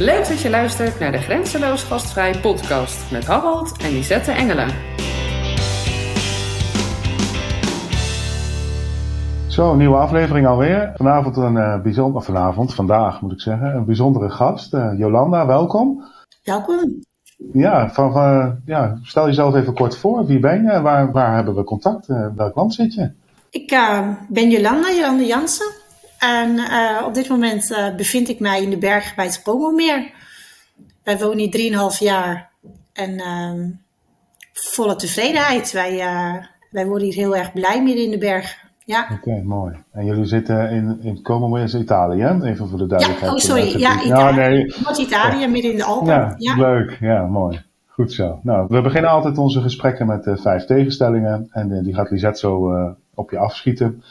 Leuk dat je luistert naar de Grenzeloos Gastvrij podcast met Harold en Lisette Engelen. Zo, een nieuwe aflevering alweer. Vanavond een uh, bijzonder, vanavond, vandaag moet ik zeggen, een bijzondere gast. Uh, Jolanda, welkom. Welkom. Ja, van, uh, ja, stel jezelf even kort voor. Wie ben je? Waar, waar hebben we contact? welk land zit je? Ik ben Jolanda, Jolanda Jansen. En op dit moment bevind ik mij in de bergen bij het Komomeer. Wij wonen hier 3,5 jaar en ehm, volle tevredenheid. Wij, wij worden hier heel erg blij midden in de bergen. Ja. Oké, mooi. En jullie zitten in, in Como is Italië, Even voor de duidelijkheid. Ja, oh sorry. Ja, Italië. nee. Noord-Italië, midden in de Alpen. Ja, leuk. Ja, mooi. Goed zo. Nou, we beginnen altijd onze gesprekken met uh, vijf tegenstellingen. En uh, die gaat Lisette zo uh, op je afschieten.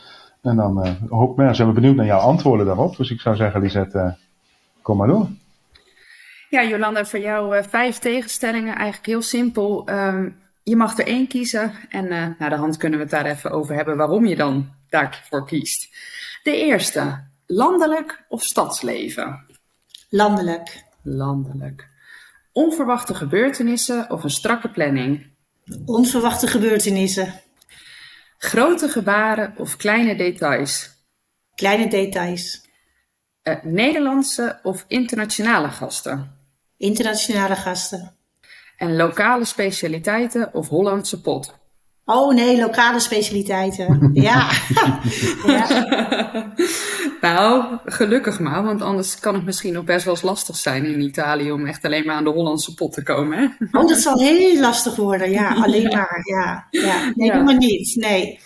En dan hoop, nou, zijn we benieuwd naar jouw antwoorden daarop. Dus ik zou zeggen, Lisette, kom maar door. Ja, Jolanda, voor jou vijf tegenstellingen. Eigenlijk heel simpel. Um, je mag er één kiezen en uh, naar de hand kunnen we het daar even over hebben waarom je dan daarvoor kiest. De eerste, landelijk of stadsleven? Landelijk. Landelijk. Onverwachte gebeurtenissen of een strakke planning? Onverwachte gebeurtenissen. Grote gebaren of kleine details? Kleine details. Uh, Nederlandse of internationale gasten? Internationale gasten. En lokale specialiteiten of Hollandse pot? Oh nee, lokale specialiteiten. ja. ja. nou, gelukkig maar, want anders kan het misschien nog best wel eens lastig zijn in Italië om echt alleen maar aan de Hollandse pot te komen. Hè? Oh, dat zal heel lastig worden, ja, alleen maar. Ja. Ja. Nee, doe maar niet. Nee.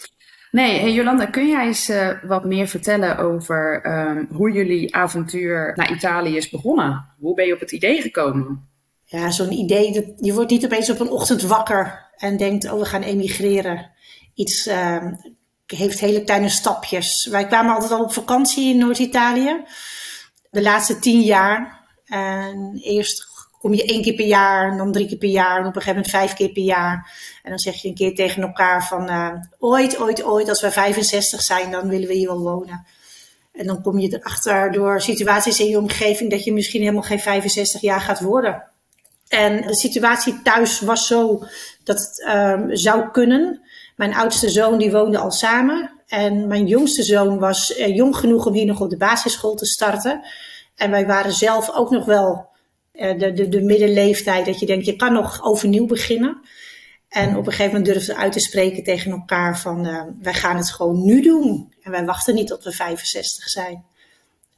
Nee, hey Jolanda, kun jij eens uh, wat meer vertellen over um, hoe jullie avontuur naar Italië is begonnen? Hoe ben je op het idee gekomen? ja, zo'n idee, dat, je wordt niet opeens op een ochtend wakker en denkt, oh we gaan emigreren. Iets uh, heeft hele kleine stapjes. Wij kwamen altijd al op vakantie in Noord-Italië, de laatste tien jaar. En eerst kom je één keer per jaar, en dan drie keer per jaar, en op een gegeven moment vijf keer per jaar. En dan zeg je een keer tegen elkaar van, uh, ooit, ooit, ooit, als we 65 zijn, dan willen we hier wel wonen. En dan kom je erachter door situaties in je omgeving dat je misschien helemaal geen 65 jaar gaat worden. En de situatie thuis was zo dat het um, zou kunnen. Mijn oudste zoon die woonde al samen. En mijn jongste zoon was uh, jong genoeg om hier nog op de basisschool te starten. En wij waren zelf ook nog wel uh, de, de, de middenleeftijd dat je denkt, je kan nog overnieuw beginnen. En op een gegeven moment durfden we uit te spreken tegen elkaar van, uh, wij gaan het gewoon nu doen. En wij wachten niet tot we 65 zijn.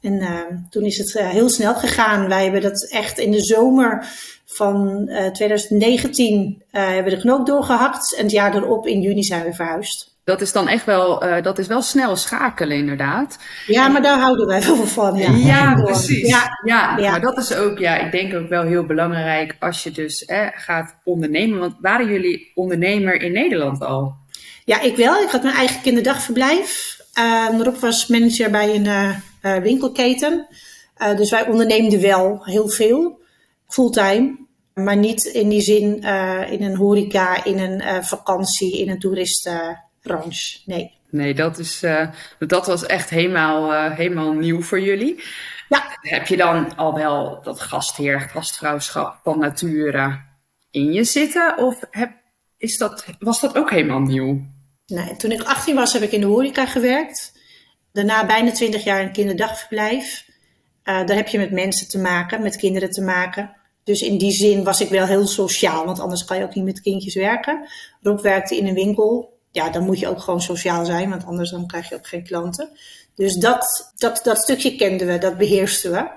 En uh, toen is het uh, heel snel gegaan. Wij hebben dat echt in de zomer van uh, 2019 hebben we de knoop doorgehakt. En het jaar erop in juni zijn we verhuisd. Dat is dan echt wel, dat is wel snel schakelen inderdaad. Ja, maar daar houden wij wel van. Ja, ja precies. Ja, ja, ja, maar dat is ook, ja, ik denk ook wel heel belangrijk als je dus eh, gaat ondernemen. Want waren jullie ondernemer in Nederland al? Ja, ik wel. Ik had mijn eigen kinderdagverblijf. Uh, Rob was manager bij een uh, winkelketen. Uh, dus wij onderneemden wel heel veel, fulltime. Maar niet in die zin uh, in een horeca, in een vakantie, in een toeristenbranche. Nee. Nee, dat, is, dat was echt helemaal, helemaal nieuw voor jullie. Ja. Heb je dan al wel dat gastheer, gastvrouwschap van nature in je zitten? Of heb, is dat, was dat ook helemaal nieuw? Nee, toen ik 18 was heb ik in de horeca gewerkt. Daarna bijna 20 jaar een kinderdagverblijf. Uh, daar heb je met mensen te maken, met kinderen te maken. Dus in die zin was ik wel heel sociaal, want anders kan je ook niet met kindjes werken. Rob werkte in een winkel. Ja, dan moet je ook gewoon sociaal zijn, want anders dan krijg je ook geen klanten. Dus dat, dat, dat stukje kenden we, dat beheersten we.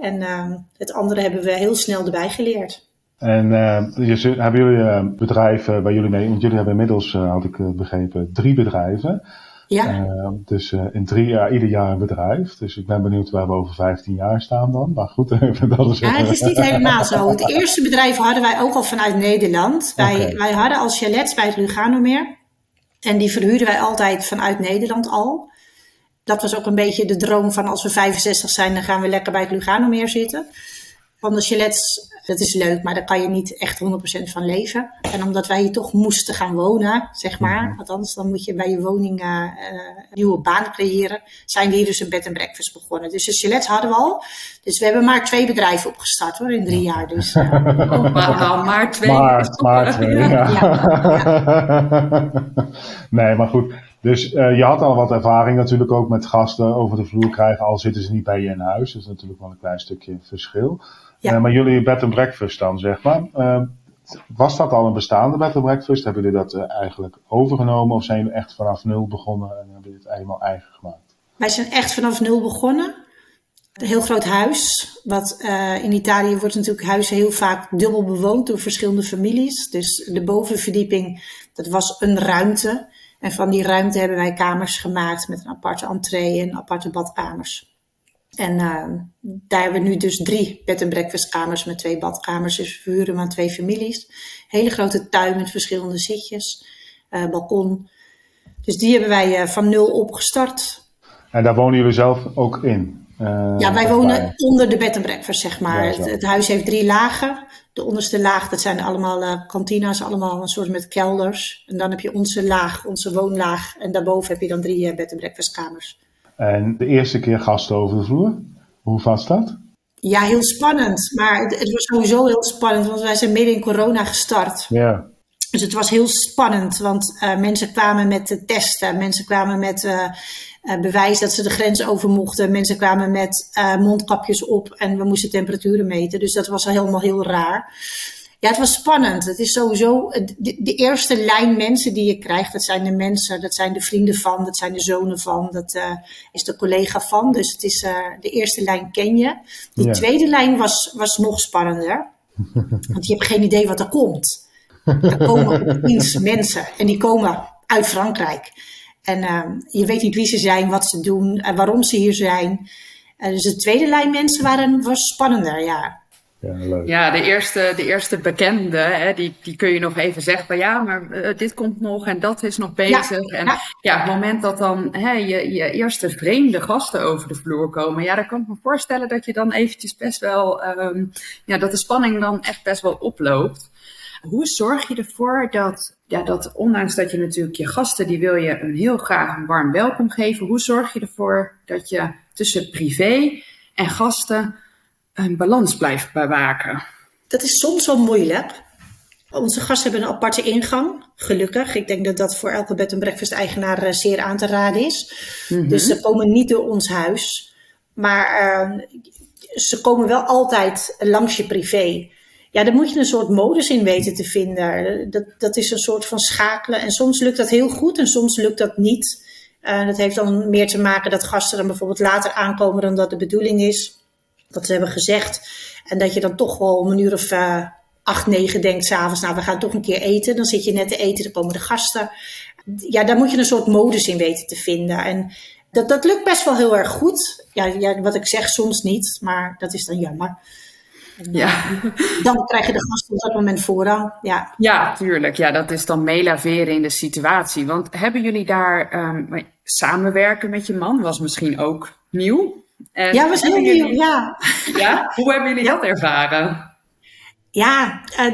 En uh, het andere hebben we heel snel erbij geleerd. En uh, hebben jullie bedrijven waar jullie mee, want jullie hebben inmiddels, had ik begrepen, drie bedrijven. Ja. Uh, dus uh, in drie jaar, ieder jaar een bedrijf. Dus ik ben benieuwd waar we over 15 jaar staan dan. Maar goed, dat is... Ja, het is niet helemaal zo. Het eerste bedrijf hadden wij ook al vanuit Nederland. Wij, okay. wij hadden als chalets bij het Luganomeer. En die verhuurden wij altijd vanuit Nederland al. Dat was ook een beetje de droom van als we 65 zijn, dan gaan we lekker bij het Luganomeer zitten. Van de chalets Dat is leuk, maar daar kan je niet echt 100% van leven. En omdat wij hier toch moesten gaan wonen, zeg maar, Mhm. want anders dan moet je bij je woning eh, eh, een nieuwe baan creëren, zijn we hier dus een bed and breakfast begonnen. Dus de chalet hadden we al. Dus we hebben maar twee bedrijven opgestart hoor, in drie jaar. Dus, eh, Oh, wauw, maar twee. Maar, maar twee, ja. Ja, nee, maar goed. Dus eh, je had al wat ervaring natuurlijk ook met gasten over de vloer krijgen, al zitten ze niet bij je in huis. Dat is natuurlijk wel een klein stukje verschil. Ja. Eh, maar jullie bed and breakfast dan, zeg maar. eh, was dat al een bestaande bed and breakfast? Hebben jullie dat eh, eigenlijk overgenomen of zijn jullie echt vanaf nul begonnen en hebben jullie het eenmaal eigen gemaakt? Wij zijn echt vanaf nul begonnen. Een heel groot huis. Wat in Italië wordt natuurlijk huizen heel vaak dubbel bewoond door verschillende families. Dus de bovenverdieping, dat was een ruimte. En van die ruimte hebben wij kamers gemaakt met een aparte entree en aparte badkamers. En eh, daar hebben we nu dus drie bed and breakfast kamers met twee badkamers. Dus we huren aan twee families. Hele grote tuin met verschillende zitjes, eh, balkon. Dus die hebben wij eh, van nul opgestart. En daar wonen jullie zelf ook in? Eh, Ja, wij wonen bij? onder de bed and breakfast, zeg maar. Ja, het, huis heeft drie lagen. De onderste laag, dat zijn allemaal kantina's, allemaal een soort met kelders. En dan heb je onze laag, onze woonlaag. En daarboven heb je dan drie bed and breakfast kamers. En de eerste keer gasten over de vloer? Hoe was dat? Ja, heel spannend. Maar het, het was sowieso heel spannend, want wij zijn midden in corona gestart. Ja. Dus het was heel spannend, want eh, mensen kwamen met de testen, mensen kwamen met eh, eh, bewijs dat ze de grens over mochten, mensen kwamen met mondkapjes op en we moesten temperaturen meten. Dus dat was helemaal heel raar. Ja, het was spannend. Het is sowieso de, de eerste lijn mensen die je krijgt. Dat zijn de mensen, dat zijn de vrienden van, dat zijn de zonen van, dat eh, is de collega van. Dus het is eh, de eerste lijn ken je. Die Ja. tweede lijn was, was nog spannender. Want je hebt geen idee wat er komt. Er komen opeens mensen en die komen uit Frankrijk. En ehm, je weet niet wie ze zijn, wat ze doen en waarom ze hier zijn. Dus de tweede lijn mensen waren, was spannender, ja. Ja, leuk. Ja, de eerste, de eerste bekende, hè, die, die kun je nog even zeggen van ja, maar eh, dit komt nog en dat is nog bezig. en ja. het moment dat dan hè, je, je eerste vreemde gasten over de vloer komen, ja, dan kan ik me voorstellen dat je dan eventjes best wel, ehm, ja, dat de spanning dan echt best wel oploopt. Hoe zorg je ervoor dat, ja, dat ondanks dat je natuurlijk je gasten, die wil je een heel graag een warm welkom geven, hoe zorg je ervoor dat je tussen privé en gasten een balans blijft bewaken? Dat is soms wel moeilijk. Onze gasten hebben een aparte ingang, gelukkig. Ik denk dat dat voor elke bed and breakfast eigenaar eh, zeer aan te raden is. Dus ze komen niet door ons huis. Maar eh, ze komen wel altijd langs je privé. Ja, daar moet je een soort modus in weten te vinden. Dat, dat is een soort van schakelen. En soms lukt dat heel goed en soms lukt dat niet. Eh, dat heeft dan meer te maken dat gasten dan bijvoorbeeld later aankomen dan dat de bedoeling is. Dat ze hebben gezegd. En dat je dan toch wel om een uur of eh, acht, negen denkt s'avonds, nou we gaan toch een keer eten. Dan zit je net te eten, dan komen de gasten. Ja, daar moet je een soort modus in weten te vinden. En dat, dat lukt best wel heel erg goed. Ja, ja, wat ik zeg, soms niet, maar dat is dan jammer. Ja. Dan krijgen de gasten op dat moment voorrang. Ja, Ja, tuurlijk. Ja, dat is dan meelaveren in de situatie. Want hebben jullie daar ehm, samenwerken met je man? Was misschien ook nieuw. En ja we zijn jullie- Ja, Ja? Hoe hebben jullie dat ervaren? Ja, eh,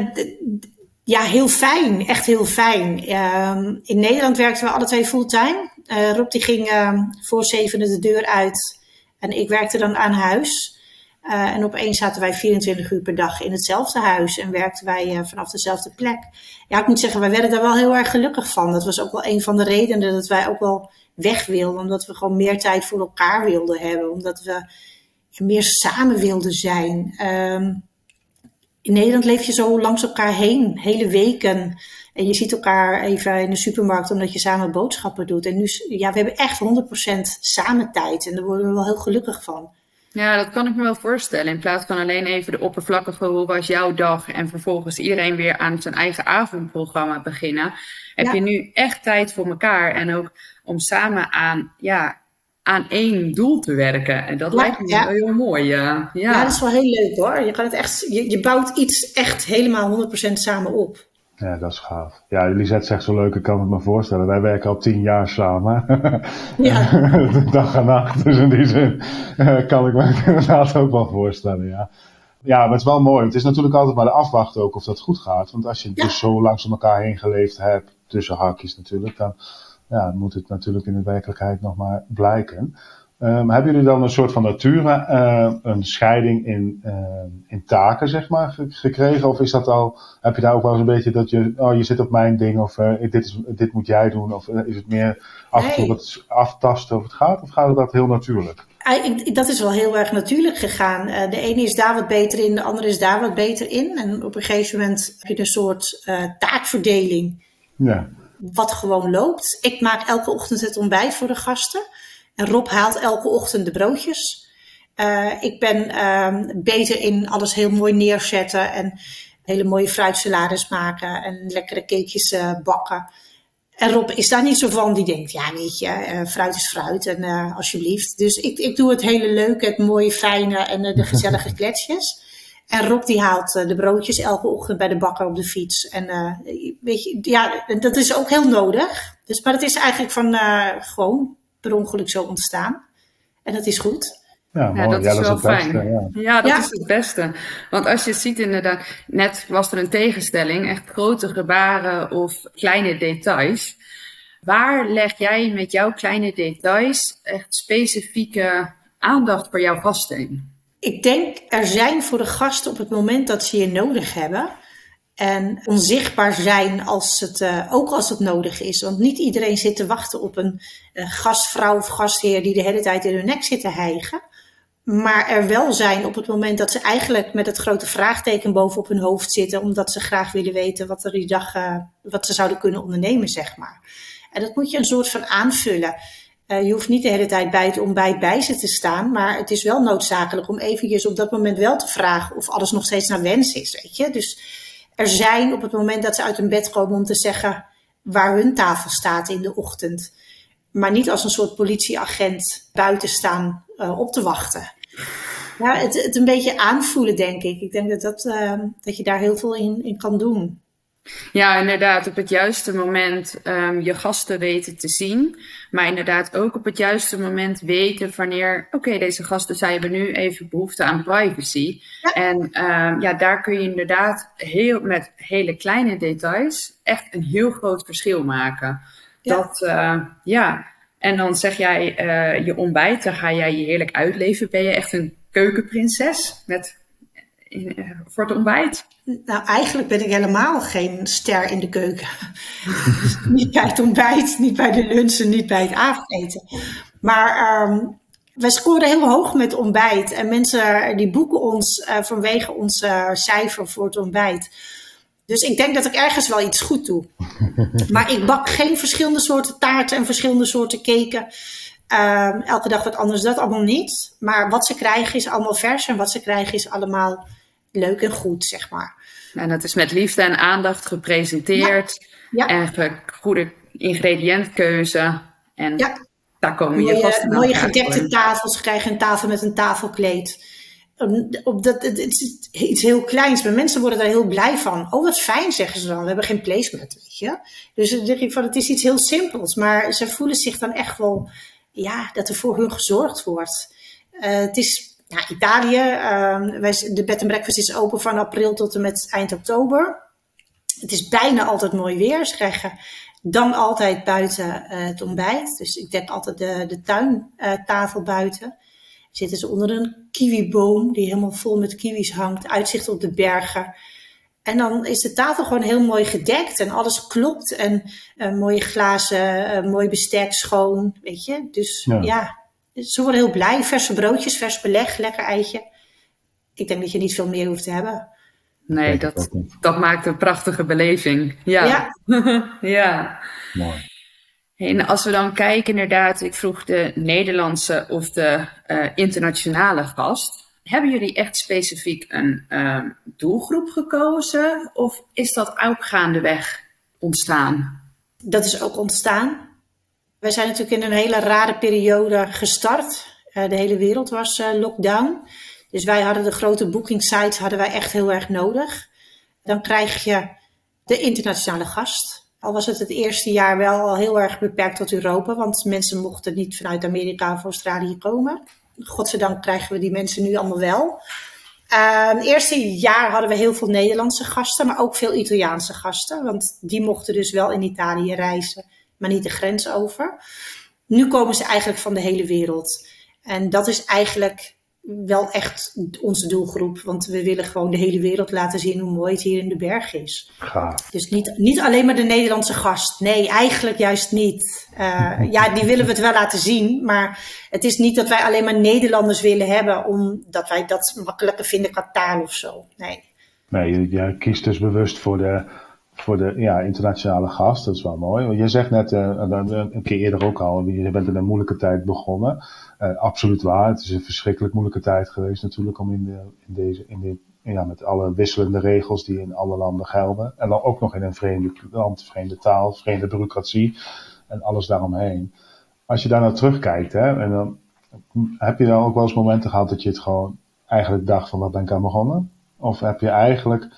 ja, heel fijn. Echt heel fijn. Ehm, in Nederland werkten we alle twee fulltime. Eh Rob die ging ehm, voor zevenen de deur uit. En ik werkte dan aan huis. Eh, en opeens zaten wij 24 uur per dag in hetzelfde huis. En werkten wij vanaf dezelfde plek. Ja, ik moet zeggen, wij werden daar wel heel erg gelukkig van. Dat was ook wel een van de redenen dat wij ook wel weg wilden. Omdat we gewoon meer tijd voor elkaar wilden hebben. Omdat we meer samen wilden zijn. Ehm, in Nederland leef je zo langs elkaar heen, hele weken. En je ziet elkaar even in de supermarkt omdat je samen boodschappen doet. En nu, ja, we hebben echt 100% samen tijd. En daar worden we wel heel gelukkig van. Ja, dat kan ik me wel voorstellen. In plaats van alleen even de oppervlakkige hoe was jouw dag en vervolgens iedereen weer aan zijn eigen avondprogramma beginnen. Heb Ja. je nu echt tijd voor elkaar en ook om samen aan, ja, aan één doel te werken. En dat Ja, lijkt me ja. wel heel mooi. Ja, ja. Ja, dat is wel heel leuk hoor. Je, kan het echt, je, je bouwt iets echt helemaal 100% samen op. Ja, dat is gaaf. Ja, Lisette zegt zo leuk, ik kan het me voorstellen. Wij werken al tien jaar samen. Ja. Dag en nacht. Dus in die zin eh, kan ik me inderdaad ook wel voorstellen, ja. Ja, maar het is wel mooi. Het is natuurlijk altijd maar de afwachten ook of dat goed gaat. Want als je dus zo langs elkaar heen geleefd hebt, tussen hakjes natuurlijk, dan ja, moet het natuurlijk in de werkelijkheid nog maar blijken. Um, hebben jullie dan een soort van nature, uh, een scheiding in, uh, in taken, zeg maar, gekregen? Of is dat al, heb je daar ook wel eens een beetje dat je, oh, je zit op mijn ding, of uh, dit, is, dit moet jij doen? Of is het meer af en toe wat aftasten of het gaat? Of gaat dat heel natuurlijk? Dat is wel heel erg natuurlijk gegaan. De ene is daar wat beter in, de andere is daar wat beter in. En op een gegeven moment heb je een soort taakverdeling. Ja. Wat gewoon loopt. Ik maak elke ochtend het ontbijt voor de gasten. En Rob haalt elke ochtend de broodjes. Uh, ik ben uh, beter in alles heel mooi neerzetten en hele mooie fruitsalades maken en lekkere cakejes uh, bakken. En Rob is daar niet zo van, die denkt, ja weet je, uh, fruit is fruit en alsjeblieft. Dus ik, ik doe het hele leuke, het mooie, fijne en de gezellige kletsjes. En Rob die haalt de broodjes elke ochtend bij de bakker op de fiets. En weet je, ja, dat is ook heel nodig. Dus, maar het is eigenlijk van gewoon per ongeluk zo ontstaan. En dat is goed. Ja, ja, dat is wel fijn. ja. ja. dat is het beste. Want als je ziet inderdaad, net was er een tegenstelling, echt grote gebaren of kleine details. Waar leg jij met jouw kleine details echt specifieke aandacht voor jouw gasten? Ik denk er zijn voor de gasten op het moment dat ze je nodig hebben. En onzichtbaar zijn als het, uh, ook als het nodig is. Want niet iedereen zit te wachten op een uh, gastvrouw of gastheer die de hele tijd in hun nek zit te hijgen. Maar er wel zijn op het moment dat ze eigenlijk met het grote vraagteken bovenop hun hoofd zitten. Omdat ze graag willen weten wat er die dag, uh, wat ze zouden kunnen ondernemen, zeg maar. En dat moet je een soort van aanvullen. je hoeft niet de hele tijd bij het ontbijt bij ze te staan. Maar het is wel noodzakelijk om eventjes op dat moment wel te vragen of alles nog steeds naar wens is, weet je. Dus er zijn op het moment dat ze uit hun bed komen om te zeggen waar hun tafel staat in de ochtend. Maar niet als een soort politieagent buiten staan uh, op te wachten. Ja, het, het een beetje aanvoelen, denk ik. Ik denk dat, dat, uh, dat je daar heel veel in, in kan doen. Ja, inderdaad, op het juiste moment um, je gasten weten te zien. Maar inderdaad ook op het juiste moment weten wanneer, oké, deze gasten, zij hebben nu even behoefte aan privacy. En um, ja, daar kun je inderdaad heel, met hele kleine details echt een heel groot verschil maken. Ja. Dat, uh, ja. En dan zeg jij uh, je ontbijt, dan ga jij je heerlijk uitleven. Ben je echt een keukenprinses met eh, voor het ontbijt? Nou, eigenlijk ben ik helemaal geen ster in de keuken. niet bij het ontbijt, niet bij de lunchen, niet bij het avondeten. Maar um, wij scoren heel hoog met ontbijt. En mensen die boeken ons uh, vanwege ons uh, cijfer voor het ontbijt. Dus ik denk dat ik ergens wel iets goed doe. maar ik bak geen verschillende soorten taarten en verschillende soorten cake. Uh, elke dag wat anders, dat allemaal niet. Maar wat ze krijgen is allemaal vers en wat ze krijgen is allemaal leuk en goed, zeg maar. En dat is met liefde en aandacht gepresenteerd. Ja. En goede ingrediëntkeuze. En ja. daar komen mooie, je vast Mooie gedekte tafels. Krijgen een tafel met een tafelkleed. Op dat, het is iets heel kleins, maar mensen worden daar heel blij van. Oh, wat fijn, zeggen ze dan. We hebben geen placement, weet je. Dus dan denk ik van, het is iets heel simpels. Maar ze voelen zich dan echt wel, ja, dat er voor hun gezorgd wordt. Uh, het is ja, Italië. Uh, wij, de bed and breakfast is open van april tot en met eind oktober. Het is bijna altijd mooi weer. Ze krijgen dan altijd buiten uh, het ontbijt. Dus ik dek altijd de, de tuintafel uh, buiten. Zitten ze onder een kiwiboom die helemaal vol met kiwis hangt. Uitzicht op de bergen. En dan is de tafel gewoon heel mooi gedekt en alles klopt. En uh, mooie glazen, uh, mooi bestek, schoon, weet je. Dus ja, ja ze worden heel blij. Verse broodjes, vers beleg, lekker eitje. Ik denk dat je niet veel meer hoeft te hebben. Nee, dat, dat maakt een prachtige beleving. Ja. Ja. ja. Mooi. En als we dan kijken, inderdaad, ik vroeg de Nederlandse of de uh, internationale gast. Hebben jullie echt specifiek een uh, doelgroep gekozen? Of is dat ook gaandeweg ontstaan? Dat is ook ontstaan. Wij zijn natuurlijk in een hele rare periode gestart. Uh, de hele wereld was uh, lockdown. Dus wij hadden de grote booking sites hadden wij echt heel erg nodig. Dan krijg je de internationale gast. Al was het het eerste jaar wel al heel erg beperkt tot Europa, want mensen mochten niet vanuit Amerika of Australië komen. Godzijdank krijgen we die mensen nu allemaal wel. Het eerste jaar hadden we heel veel Nederlandse gasten, maar ook veel Italiaanse gasten. Want die mochten dus wel in Italië reizen, maar niet de grens over. Nu komen ze eigenlijk van de hele wereld. En dat is eigenlijk wel echt onze doelgroep. Want we willen gewoon de hele wereld laten zien hoe mooi het hier in de berg is. Gaaf. Dus niet, niet alleen maar de Nederlandse gast. Nee, eigenlijk juist niet. Uh, ja, die willen we het wel laten zien. Maar het is niet dat wij alleen maar Nederlanders willen hebben. Omdat wij dat makkelijker vinden qua taal of zo. Nee. Nee, je, kiest dus bewust voor de, voor de ja, internationale gast. Dat is wel mooi. Want je zegt net uh, een keer eerder ook al. Je bent in een moeilijke tijd begonnen. Uh, absoluut waar. Het is een verschrikkelijk moeilijke tijd geweest natuurlijk om in, de, in deze, in de, ja, met alle wisselende regels die in alle landen gelden. En dan ook nog in een vreemde land, vreemde taal, vreemde bureaucratie en alles daaromheen. Als je daar nou terugkijkt, hè, en dan heb je dan ook wel eens momenten gehad dat je het gewoon eigenlijk dacht van waar ben ik aan begonnen? Of heb je eigenlijk,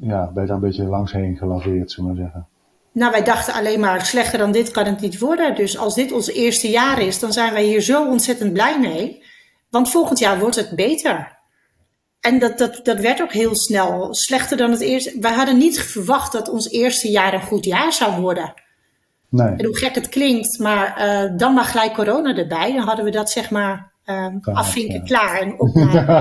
ja, ben je daar een beetje langs heen gelaveerd, zullen we maar zeggen? Nou, wij dachten alleen maar slechter dan dit kan het niet worden. Dus als dit ons eerste jaar is, dan zijn wij hier zo ontzettend blij mee. Want volgend jaar wordt het beter. En dat, dat, dat werd ook heel snel slechter dan het eerste. Wij hadden niet verwacht dat ons eerste jaar een goed jaar zou worden. Nee. En hoe gek het klinkt, maar uh, dan maar gelijk corona erbij. Dan hadden we dat zeg maar uh, afvinken, ja. klaar en op naar,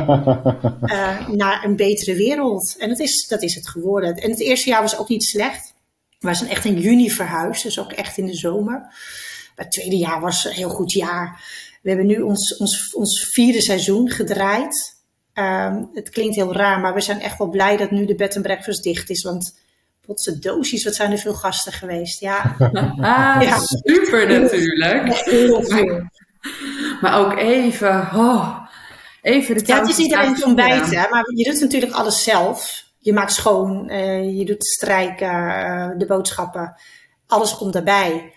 uh, naar een betere wereld. En dat is, dat is het geworden. En het eerste jaar was ook niet slecht. We zijn echt in juni verhuisd, dus ook echt in de zomer. Het tweede jaar was een heel goed jaar. We hebben nu ons, ons, ons vierde seizoen gedraaid. Um, het klinkt heel raar, maar we zijn echt wel blij dat nu de bed and breakfast dicht is. Want potse doosjes, wat zijn er veel gasten geweest. Ja, ah, ja. super natuurlijk. Heel veel. Maar ook even, oh, even de Ja, het is iedereen te ontbijten, maar je doet natuurlijk alles zelf. Je maakt schoon, uh, je doet strijken, uh, de boodschappen. Alles komt daarbij.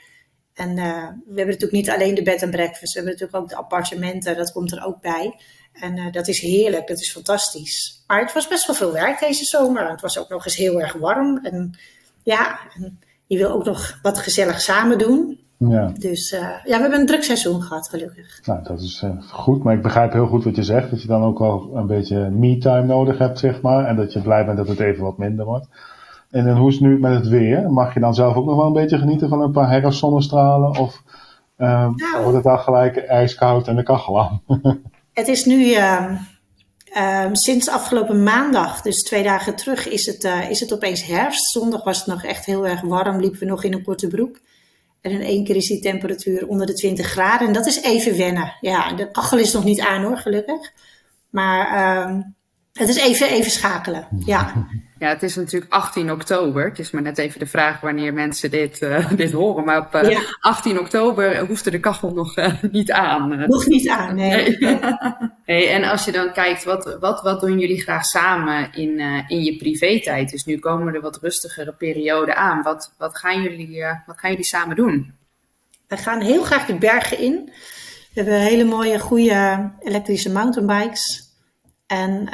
En uh, we hebben natuurlijk niet alleen de bed en breakfast. We hebben natuurlijk ook de appartementen. Dat komt er ook bij. En dat is heerlijk. Dat is fantastisch. Maar het was best wel veel werk deze zomer. Het was ook nog eens heel erg warm. En ja, en je wil ook nog wat gezellig samen doen. Ja. Dus uh, ja, we hebben een druk seizoen gehad, gelukkig. Nou, dat is uh, goed. Maar ik begrijp heel goed wat je zegt. Dat je dan ook wel een beetje me-time nodig hebt, zeg maar. En dat je blij bent dat het even wat minder wordt. En dan, hoe is het nu met het weer? Mag je dan zelf ook nog wel een beetje genieten van een paar herfstzonnestralen? Of uh, nou, wordt het dan gelijk ijskoud en de kachel aan? het is nu... Um, sinds afgelopen maandag, dus twee dagen terug, is het, uh, is het opeens herfst. Zondag was het nog echt heel erg warm, liepen we nog in een korte broek. En in één keer is die temperatuur onder de 20 graden. En dat is even wennen. Ja, de kachel is nog niet aan hoor, gelukkig. Maar um, het is even, even schakelen. Ja. Ja, het is natuurlijk 18 oktober. Het is maar net even de vraag wanneer mensen dit, uh, dit horen. Maar op uh, ja. 18 oktober hoefde de kachel nog uh, niet aan. Nog niet aan, nee. nee. hey, en als je dan kijkt, wat, wat, wat doen jullie graag samen in, in je privé-tijd? Dus nu komen er wat rustigere perioden aan. Wat, wat, gaan jullie, wat gaan jullie samen doen? We gaan heel graag de bergen in. We hebben hele mooie, goede elektrische mountainbikes. En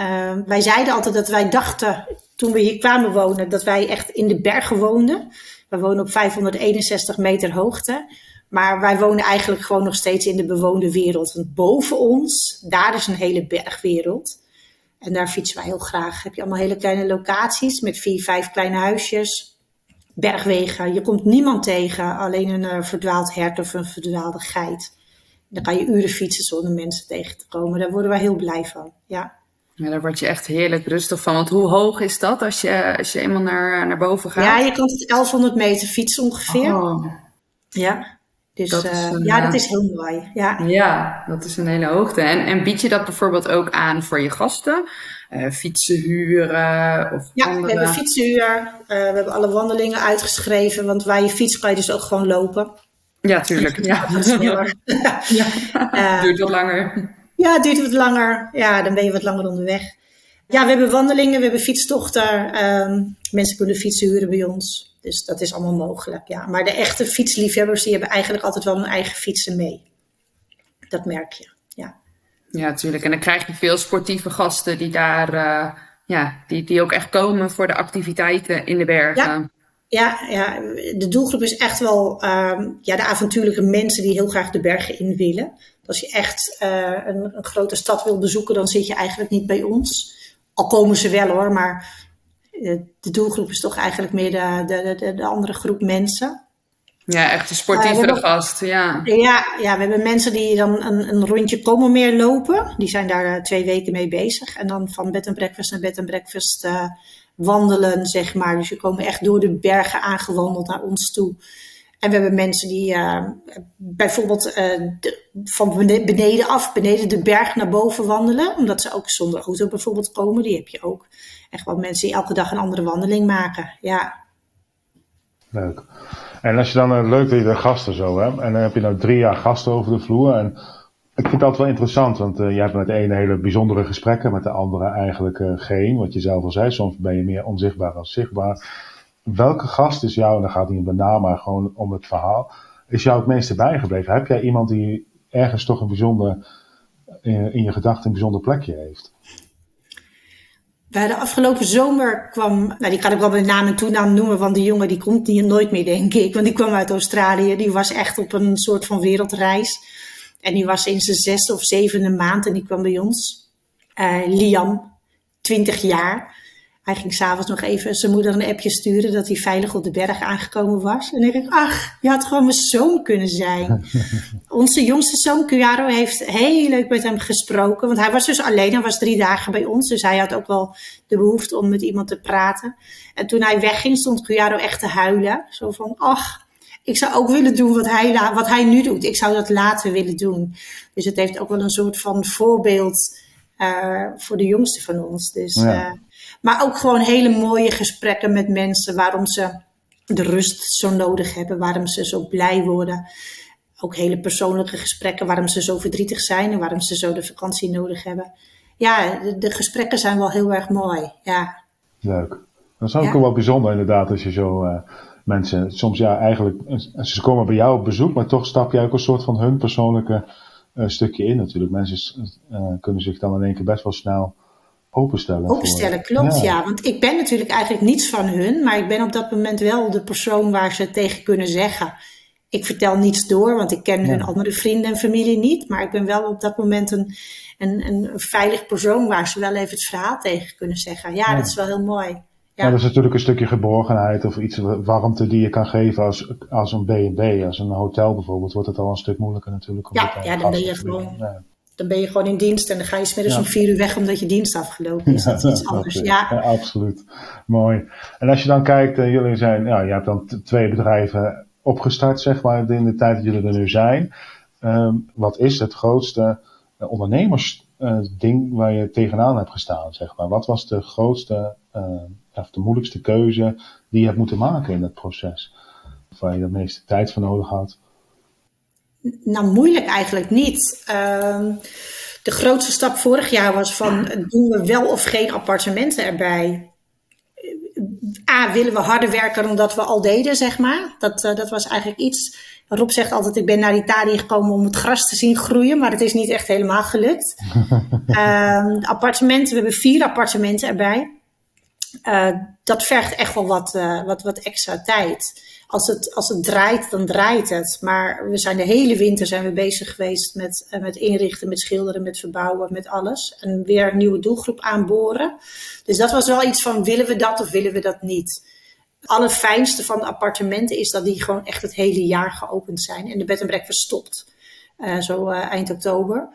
wij zeiden altijd dat wij dachten toen we hier kwamen wonen, dat wij echt in de bergen woonden. We wonen op 561 meter hoogte. Maar wij wonen eigenlijk gewoon nog steeds in de bewoonde wereld. Want boven ons, daar is een hele bergwereld. En daar fietsen wij heel graag. Heb je allemaal hele kleine locaties met vier, vijf kleine huisjes. Bergwegen. Je komt niemand tegen. Alleen een uh, verdwaald hert of een verdwaalde geit. Dan kan je uren fietsen zonder mensen tegen te komen. Daar worden wij heel blij van. Ja. Ja, daar word je echt heerlijk rustig van. Want hoe hoog is dat als je, als je eenmaal naar, naar boven gaat? Ja, je kan het 1100 meter fietsen ongeveer. Oh. Ja, dus dat uh, een, ja, dat is heel mooi. Ja, ja dat is een hele hoogte. En, en bied je dat bijvoorbeeld ook aan voor je gasten? Uh, fietsen huren? Of ja, andere... we hebben fietsenhuur. Uh, we hebben alle wandelingen uitgeschreven. Want waar je fiets kan je dus ook gewoon lopen. Ja, tuurlijk. Ja, dat sneller. ja. Duurt wat langer. Ja, het duurt wat langer. Ja, dan ben je wat langer onderweg. Ja, we hebben wandelingen, we hebben fietstochten. Um, mensen kunnen fietsen huren bij ons. Dus dat is allemaal mogelijk, ja. Maar de echte fietsliefhebbers, die hebben eigenlijk altijd wel hun eigen fietsen mee. Dat merk je, ja. Ja, natuurlijk. En dan krijg je veel sportieve gasten die daar, uh, ja, die, die ook echt komen voor de activiteiten in de bergen. Ja. Ja, ja, de doelgroep is echt wel ehm, ja, de avontuurlijke mensen die heel graag de bergen in willen. Als je echt uh, een, een, grote stad wil bezoeken, dan zit je eigenlijk niet bij ons. Al komen ze wel hoor, maar uh, de doelgroep is toch eigenlijk meer de, de, de, de andere groep mensen. Ja, echt een sportievere uh, gast, ja. ja. Ja, we hebben mensen die dan een, een rondje komen meer lopen. Die zijn daar twee weken mee bezig. En dan van bed en breakfast naar bed en breakfast wandelen, zeg maar. Dus we komen echt door de bergen aangewandeld naar ons toe. En we hebben mensen die uh, bijvoorbeeld de, van beneden af, beneden de berg naar boven wandelen. Omdat ze ook zonder auto bijvoorbeeld komen. Die heb je ook. Echt wel mensen die elke dag een andere wandeling maken. Ja. Leuk. En als je dan, uh, leuk dat je de gasten zo hebt. En dan heb je nou drie jaar gasten over de vloer. En ik vind dat wel interessant, want uh, je hebt met de ene hele bijzondere gesprekken, met de andere eigenlijk uh, geen. Wat je zelf al zei, soms ben je meer onzichtbaar dan zichtbaar. Welke gast is jou, en dan gaat om de naam, maar gewoon om het verhaal, is jou het meeste bijgebleven? Heb jij iemand die ergens toch een bijzonder, in, in je gedachten een bijzonder plekje heeft? Bij de afgelopen zomer kwam, nou die kan ik wel met naam en toenaam noemen, want die jongen die komt niet, nooit meer denk ik. Want die kwam uit Australië, die was echt op een soort van wereldreis. En die was in zijn zesde of zevende maand en die kwam bij ons. Uh, Liam, 20 jaar. Hij ging s'avonds nog even zijn moeder een appje sturen dat hij veilig op de berg aangekomen was. En ik dacht, ach, je had gewoon mijn zoon kunnen zijn. Onze jongste zoon, Cuaro, heeft heel leuk met hem gesproken. Want hij was dus alleen, hij was drie dagen bij ons. Dus hij had ook wel de behoefte om met iemand te praten. En toen hij wegging, stond Cuaro echt te huilen. Zo van, ach, ik zou ook willen doen wat hij, wat hij nu doet. Ik zou dat later willen doen. Dus het heeft ook wel een soort van voorbeeld uh, voor de jongste van ons. Dus, ja. uh, maar ook gewoon hele mooie gesprekken met mensen. Waarom ze de rust zo nodig hebben. Waarom ze zo blij worden. Ook hele persoonlijke gesprekken. Waarom ze zo verdrietig zijn. En waarom ze zo de vakantie nodig hebben. Ja, de, de gesprekken zijn wel heel erg mooi. Ja. Leuk. Dat is ook ja. wel bijzonder inderdaad als je zo... Uh mensen soms ja eigenlijk, ze komen bij jou op bezoek, maar toch stap jij ook een soort van hun persoonlijke uh, stukje in natuurlijk. Mensen uh, kunnen zich dan in één keer best wel snel openstellen. Openstellen, voor, klopt, ja. ja. Want ik ben natuurlijk eigenlijk niets van hun, maar ik ben op dat moment wel de persoon waar ze tegen kunnen zeggen. Ik vertel niets door, want ik ken ja. hun andere vrienden en familie niet. Maar ik ben wel op dat moment een, een, een veilig persoon waar ze wel even het verhaal tegen kunnen zeggen. Ja, ja. dat is wel heel mooi. Ja. dat is natuurlijk een stukje geborgenheid of iets warmte die je kan geven als, als een B&B, als een hotel bijvoorbeeld, wordt het al een stuk moeilijker natuurlijk. Om ja, ja dan ben je gewoon, ja. dan ben je gewoon in dienst en dan ga je smiddags om vier uur weg omdat je dienst afgelopen is. dat is iets anders. Ja. absoluut. Mooi. En als je dan kijkt, uh, jullie zijn, ja, je hebt dan twee bedrijven opgestart, zeg maar, in de tijd dat jullie er nu zijn. Um, wat is het grootste uh, ondernemersding uh, waar je tegenaan hebt gestaan, zeg maar? Wat was de grootste of de moeilijkste keuze die je hebt moeten maken in dat proces? Waar je de meeste tijd voor nodig had? Nou, moeilijk eigenlijk niet. Uh, de grootste stap vorig jaar was van, doen we wel of geen appartementen erbij? A, willen we harder werken dan dat we al deden, zeg maar. Dat, uh, dat was eigenlijk iets. Rob zegt altijd, ik ben naar Italië gekomen om het gras te zien groeien, maar het is niet echt helemaal gelukt. uh, appartementen, we hebben vier appartementen erbij. Uh, dat vergt echt wel wat, uh, wat, wat extra tijd. Als het, als het draait, dan draait het. Maar we zijn de hele winter zijn we bezig geweest met, uh, met inrichten, met schilderen, met verbouwen, met alles. En weer een nieuwe doelgroep aanboren. Dus dat was wel iets van, willen we dat of willen we dat niet? Allerfijnste van de appartementen is dat die gewoon echt het hele jaar geopend zijn. En de bed en breakfast stopt. zo eind oktober.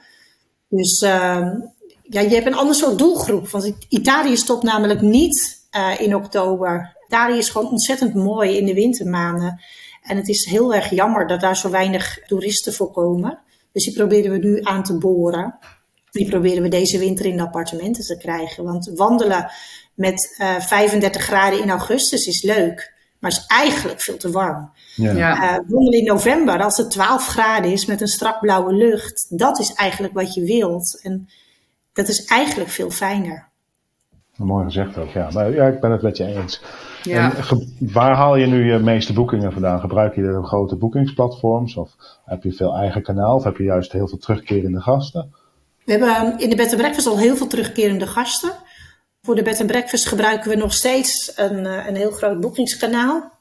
Dus ehm, ja, je hebt een ander soort doelgroep. Want Italië stopt namelijk niet uh, in oktober. Italië is gewoon ontzettend mooi in de wintermaanden. En het is heel erg jammer dat daar zo weinig toeristen voor komen. Dus die proberen we nu aan te boren. Die proberen we deze winter in de appartementen te krijgen. Want wandelen met uh, 35 graden in augustus is leuk. Maar is eigenlijk veel te warm. Ja. Uh, wandelen in november, als het 12 graden is met een strak blauwe lucht, dat is eigenlijk wat je wilt. En dat is eigenlijk veel fijner. Mooi gezegd ook, ja. Maar ja, ik ben het met je eens. Ja. En, waar haal je nu je meeste boekingen vandaan? Gebruik je de grote boekingsplatforms? Of heb je veel eigen kanaal? Of heb je juist heel veel terugkerende gasten? We hebben ehm, in de Bed Breakfast al heel veel terugkerende gasten. Voor de Bed Breakfast gebruiken we nog steeds een, eh, een heel groot boekingskanaal.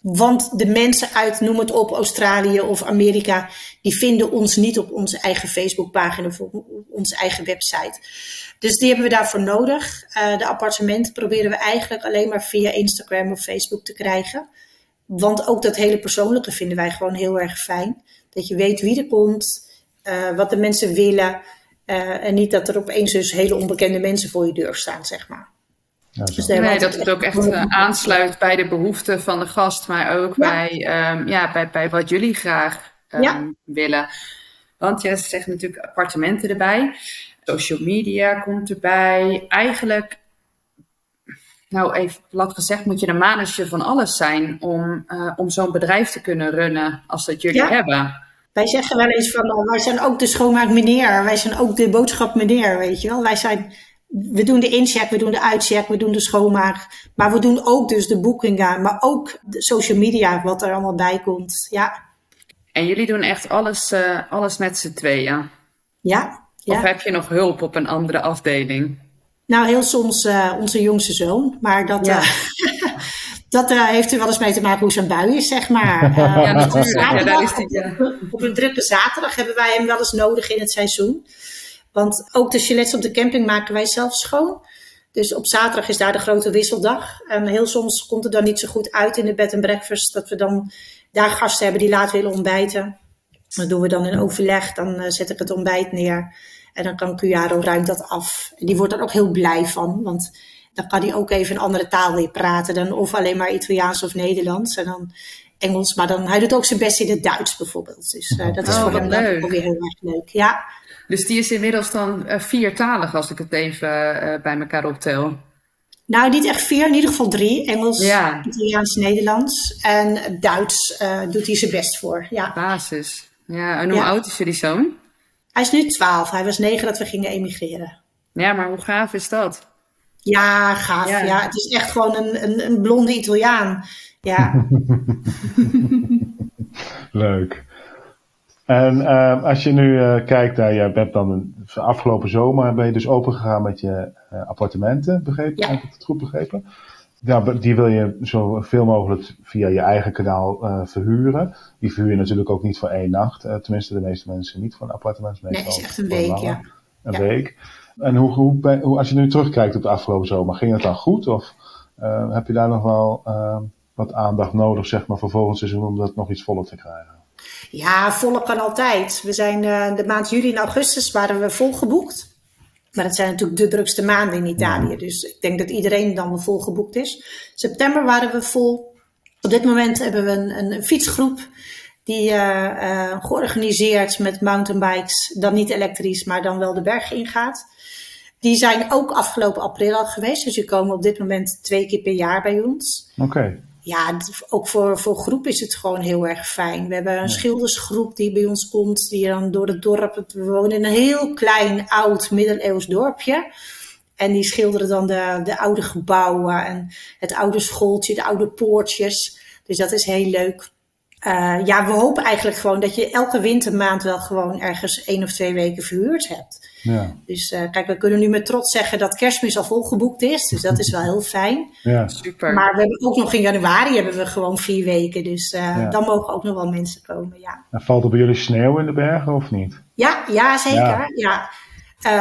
Want de mensen uit, noem het op, Australië of Amerika, die vinden ons niet op onze eigen Facebookpagina of onze eigen website. Dus die hebben we daarvoor nodig. Uh, de appartementen proberen we eigenlijk alleen maar via Instagram of Facebook te krijgen. Want ook dat hele persoonlijke vinden wij gewoon heel erg fijn. Dat je weet wie er komt, uh, wat de mensen willen. Uh, en niet dat er opeens dus hele onbekende mensen voor je deur staan, zeg maar. Ja, dus nee, dat het ook echt uh, aansluit bij de behoeften van de gast, maar ook ja. Bij, um, ja, bij, bij wat jullie graag um, ja. willen. Want je zegt natuurlijk appartementen erbij, social media komt erbij. Eigenlijk, nou even plat gezegd, moet je een manager van alles zijn om, uh, om zo'n bedrijf te kunnen runnen als dat jullie hebben. Wij zeggen wel eens van, wij zijn ook de schoonmaak meneer, wij zijn ook de boodschap meneer, weet je wel. Wij zijn we doen de incheck, we doen de uitcheck, we doen de schoonmaak. Maar we doen ook dus de boekingen, maar ook de social media, wat er allemaal bij komt. Ja. En jullie doen echt alles, uh, alles met z'n tweeën? Ja, ja. Of heb je nog hulp op een andere afdeling? Nou, heel soms uh, onze jongste zoon. Maar dat, ja. Uh, dat heeft er wel eens mee te maken hoe zijn bui is, zeg maar. ja, natuurlijk. Ja, daar is die, ja. op, op een drukke zaterdag hebben wij hem wel eens nodig in het seizoen. Want ook de chalets op de camping maken wij zelf schoon. Dus op zaterdag is daar de grote wisseldag. En heel soms komt het dan niet zo goed uit in de bed en breakfast. Dat we dan daar gasten hebben die laat willen ontbijten. Dat doen we dan in overleg. Dan uh, zet ik het ontbijt neer. En dan kan Cuyaro ruimt dat af. En die wordt er ook heel blij van. Want dan kan hij ook even een andere taal weer praten. Dan of alleen maar Italiaans of Nederlands. En dan Engels. Maar dan, hij doet ook zijn best in het Duits bijvoorbeeld. Dus uh, dat is oh, voor hem ook weer heel erg leuk. Ja. Dus die is inmiddels dan uh, viertalig, als ik het even uh, bij elkaar optel. Nou, niet echt vier, in ieder geval drie. Engels, ja. Italiaans, Nederlands. En Duits doet hij zijn best voor. Ja. Basis. Ja, en hoe ja. oud is jullie zoon? Hij is nu twaalf. Hij was negen dat we gingen emigreren. Ja, maar hoe gaaf is dat? Ja, gaaf. Ja, ja het is echt gewoon een, een, een blonde Italiaan. Ja. Leuk. En uh, als je nu uh, kijkt naar, je bent dan een, afgelopen zomer ben je dus open gegaan met je uh, appartementen, begrepen? Ja. Heb ik het goed begrepen? Ja, die wil je zoveel mogelijk via je eigen kanaal verhuren. Die verhuur je natuurlijk ook niet voor één nacht. tenminste, de meeste mensen niet voor een appartement. Nee, het is echt een week, ja. Een ja. week. En hoe, hoe, hoe, als je nu terugkijkt op de afgelopen zomer, ging het dan goed? Of heb je daar nog wel wat aandacht nodig, zeg maar, voor volgend seizoen om dat nog iets voller te krijgen? Ja, volle kan altijd. We zijn uh, de maand juli en augustus waren we volgeboekt. Maar dat zijn natuurlijk de drukste maanden in Italië. Dus ik denk dat iedereen dan wel volgeboekt is. September waren we vol. Op dit moment hebben we een, een fietsgroep die uh, uh, georganiseerd met mountainbikes, dan niet elektrisch, maar dan wel de berg ingaat. Die zijn ook afgelopen april al geweest. Dus die komen op dit moment twee keer per jaar bij ons. Oké. Okay ja, ook voor, voor groep is het gewoon heel erg fijn. We hebben een schildersgroep die bij ons komt, die dan door het dorp. We wonen in een heel klein, oud, middeleeuws dorpje. En die schilderen dan de, de oude gebouwen en het oude schooltje, de oude poortjes. Dus dat is heel leuk. Uh, ja, we hopen eigenlijk gewoon dat je elke wintermaand wel gewoon ergens één of twee weken verhuurd hebt. Ja. Dus uh, kijk, we kunnen nu met trots zeggen dat kerstmis al volgeboekt is. Dus dat is wel heel fijn. Ja. Super. Maar we hebben ook nog in januari hebben we gewoon vier weken. Dus uh, ja. dan mogen ook nog wel mensen komen, ja. En valt er bij jullie sneeuw in de bergen of niet? Ja, ja zeker. Ja.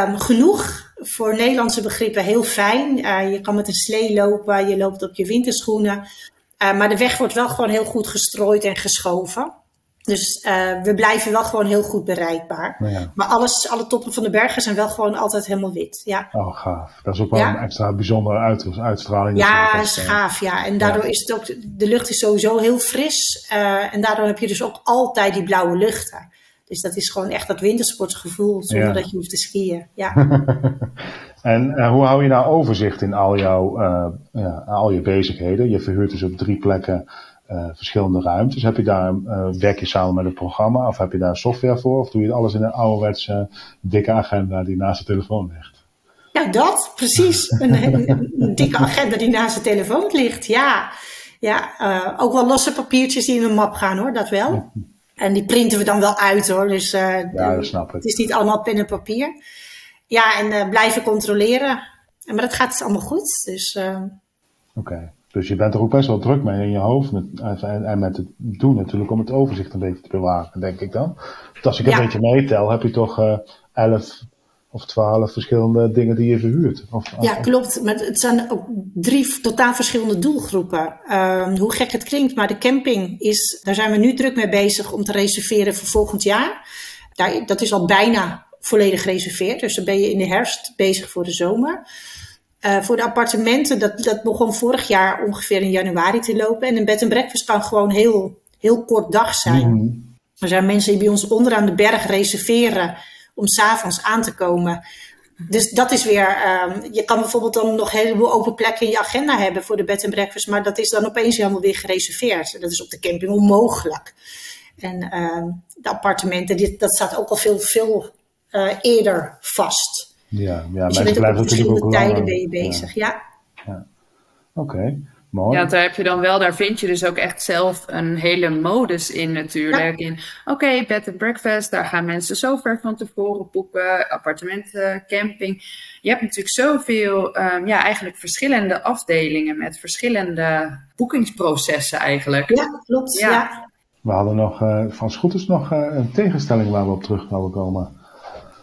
Um, genoeg voor Nederlandse begrippen heel fijn. Uh, je kan met een slee lopen, je loopt op je winterschoenen. Uh, maar de weg wordt wel gewoon heel goed gestrooid en geschoven. Dus uh, we blijven wel gewoon heel goed bereikbaar. Ja. Maar alles, alle toppen van de bergen zijn wel gewoon altijd helemaal wit. Ja. Oh, gaaf. Dat is ook wel ja. een extra bijzondere uit, uitstraling. Ja, is gaaf. Ja. En daardoor is het ook, de lucht is sowieso heel fris. Uh, en daardoor heb je dus ook altijd die blauwe luchten. Dus dat is gewoon echt dat wintersportgevoel zonder dat je hoeft te skiën. Ja. en uh, hoe hou je nou overzicht in al jouw ja, al je bezigheden? Je verhuurt dus op drie plekken uh, verschillende ruimtes. Heb je daar, werk je samen met het programma of heb je daar software voor? Of doe je alles in een ouderwetse dikke agenda die naast de telefoon ligt? Ja, dat, precies. een, een, een, dikke agenda die naast de telefoon ligt, ja. Ja, ook wel losse papiertjes die in een map gaan hoor, dat wel. En die printen we dan wel uit hoor, dus ja, dat snap ik. het is niet allemaal pen en papier. Ja, en blijven controleren. Maar dat gaat dus allemaal goed, dus... Oké. Okay. Dus je bent er ook best wel druk mee in je hoofd met, en, en met het doen natuurlijk om het overzicht een beetje te bewaren, denk ik dan. Dus als ik een beetje meetel, heb je toch elf of twaalf verschillende dingen die je verhuurt. Of, ja, klopt. Maar het zijn ook drie totaal verschillende doelgroepen. Uh, hoe gek het klinkt, maar de camping is, daar zijn we nu druk mee bezig om te reserveren voor volgend jaar. Daar, dat is al bijna volledig gereserveerd. Dus dan ben je in de herfst bezig voor de zomer. Uh, voor de appartementen, dat, dat begon vorig jaar ongeveer in januari te lopen. En een bed en breakfast kan gewoon heel, heel kort dag zijn. Mm Er zijn mensen die bij ons onderaan de berg reserveren om s'avonds aan te komen. Dus dat is weer, um, je kan bijvoorbeeld dan nog een heleboel open plekken in je agenda hebben voor de bed en breakfast, maar dat is dan opeens helemaal weer gereserveerd. Dat is op de camping onmogelijk. En uh, de appartementen, dit, dat staat ook al veel, veel uh, eerder vast. Ja, ja dus je bent ook op verschillende tijden ben je bezig, ja. ja. Oké. Mooi. Ja, daar heb je dan wel, daar vind je dus ook echt zelf een hele modus in natuurlijk. In oké, bed and breakfast, daar gaan mensen zo ver van tevoren boeken, appartementen, camping. Je hebt natuurlijk zoveel, um, ja, eigenlijk verschillende afdelingen met verschillende boekingsprocessen eigenlijk. Ja, klopt. Ja. We hadden nog uh, van Scooters nog uh, een tegenstelling waar we op terug zouden komen.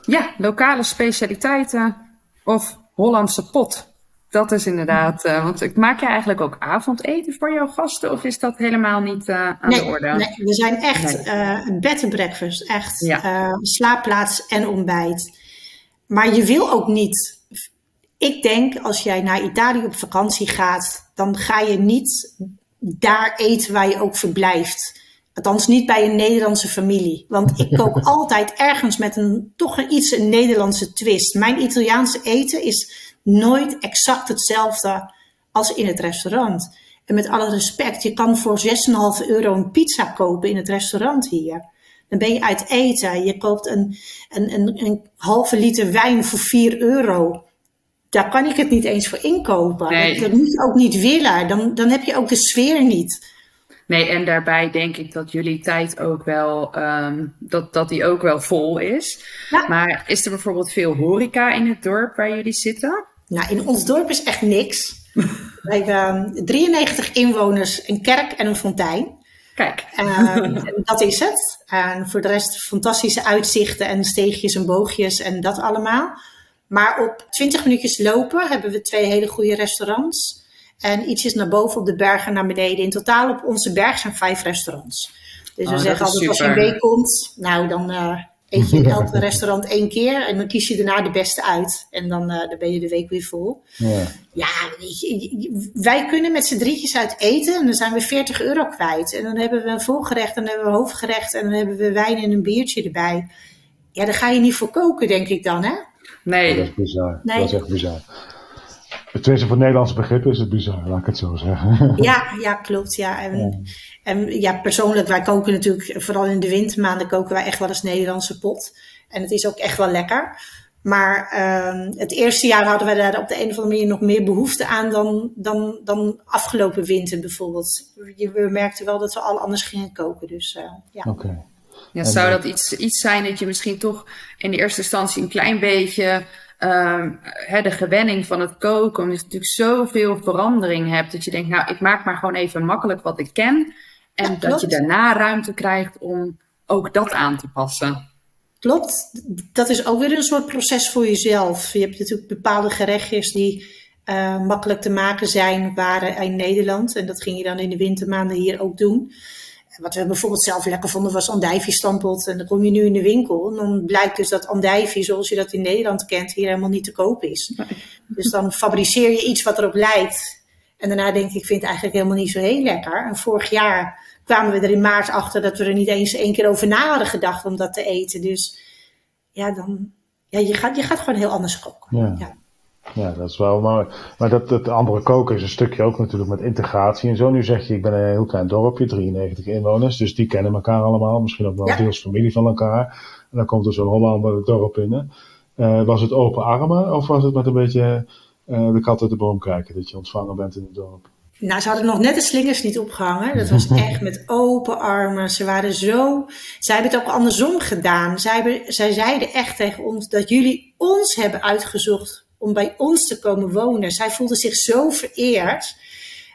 Ja, lokale specialiteiten of Hollandse pot. Dat is inderdaad, uh, want ik maak je eigenlijk ook avondeten voor jouw gasten of is dat helemaal niet uh, aan nee, de orde? Nee, we zijn echt nee. uh, een bed and breakfast, echt ja. slaapplaats en ontbijt. Maar je wil ook niet, ik denk als jij naar Italië op vakantie gaat, dan ga je niet daar eten waar je ook verblijft. Althans niet bij een Nederlandse familie. Want ik kook altijd ergens met een toch een iets een Nederlandse twist. Mijn Italiaanse eten is nooit exact hetzelfde als in het restaurant. En met alle respect, je kan voor 6,5 euro een pizza kopen in het restaurant hier. Dan ben je uit eten. Je koopt een, een, een, een halve liter wijn voor 4 euro. Daar kan ik het niet eens voor inkopen. Nee. Dat, moet je ook niet willen. Dan, dan heb je ook de sfeer niet. Nee, en daarbij denk ik dat jullie tijd ook wel, um, dat, dat die ook wel vol is. Ja. Maar is er bijvoorbeeld veel horeca in het dorp waar jullie zitten? Nou, in ons dorp is echt niks. Wij hebben 93 inwoners, een kerk en een fontein. Kijk. Um, dat is het. En voor de rest fantastische uitzichten en steegjes en boogjes en dat allemaal. Maar op 20 minuutjes lopen hebben we twee hele goede restaurants. En ietsjes naar boven op de berg en naar beneden. In totaal op onze berg zijn vijf restaurants. Dus oh, we zeggen altijd als je een week komt, nou dan uh, eet je in elk restaurant één keer. En dan kies je daarna de beste uit. En dan, uh, dan ben je de week weer vol. Ja, ja wij kunnen met z'n drietjes uit eten. En dan zijn we 40 euro kwijt. En dan hebben we een volgerecht en dan hebben we hoofdgerecht. En dan hebben we wijn en een biertje erbij. Ja, daar ga je niet voor koken, denk ik dan, hè? Nee. Dat is bizar. Nee. Dat is echt bizar. Tenminste, voor Nederlandse begrippen is het bizar, laat ik het zo zeggen. Ja, ja klopt. Ja. En, ja. en ja, persoonlijk, wij koken natuurlijk, vooral in de wintermaanden, koken wij echt wel eens Nederlandse pot. En het is ook echt wel lekker. Maar uh, het eerste jaar hadden we daar op de een of andere manier nog meer behoefte aan dan, dan, dan afgelopen winter bijvoorbeeld. We merkten wel dat we al anders gingen koken. Dus uh, ja. Oké. Okay. Ja, zou dat iets, iets zijn dat je misschien toch in de eerste instantie een klein beetje um, de gewenning van het koken, omdat je natuurlijk zoveel verandering hebt, dat je denkt, nou, ik maak maar gewoon even makkelijk wat ik ken. En ja, dat je daarna ruimte krijgt om ook dat aan te passen. Klopt. Dat is ook weer een soort proces voor jezelf. Je hebt natuurlijk bepaalde gerechtjes die uh, makkelijk te maken zijn, waren in Nederland. En dat ging je dan in de wintermaanden hier ook doen. Wat we bijvoorbeeld zelf lekker vonden was andijvie-stampot. En dan kom je nu in de winkel en dan blijkt dus dat andijvie, zoals je dat in Nederland kent, hier helemaal niet te koop is. Dus dan fabriceer je iets wat erop lijkt. En daarna denk ik, ik vind het eigenlijk helemaal niet zo heel lekker. En vorig jaar kwamen we er in maart achter dat we er niet eens één keer over na hadden gedacht om dat te eten. Dus ja, dan, ja je, gaat, je gaat gewoon heel anders koken. Ja. ja. Ja, dat is wel mooi. Maar dat, dat andere koken is een stukje ook natuurlijk met integratie en zo. Nu zeg je, ik ben een heel klein dorpje, 93 inwoners, dus die kennen elkaar allemaal. Misschien ook wel ja. deels familie van elkaar. En dan komt er zo'n Hollander het dorp in. Uh, was het open armen of was het met een beetje uh, de kat uit de boom kijken dat je ontvangen bent in het dorp? Nou, ze hadden nog net de slingers niet opgehangen. Dat was echt met open armen. Ze waren zo. Zij hebben het ook andersom gedaan. Zij, hebben, zij zeiden echt tegen ons dat jullie ons hebben uitgezocht om bij ons te komen wonen. Zij voelde zich zo vereerd.